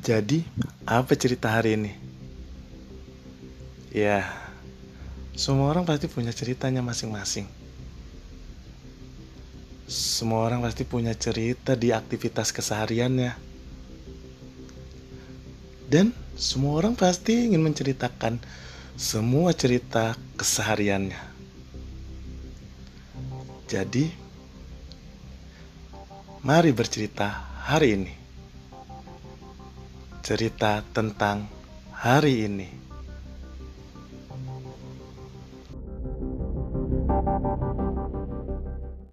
Jadi, apa cerita hari ini? Ya, semua orang pasti punya ceritanya masing-masing. Semua orang pasti punya cerita di aktivitas kesehariannya. Dan semua orang pasti ingin menceritakan semua cerita kesehariannya. Jadi, mari bercerita hari ini. Cerita tentang hari ini.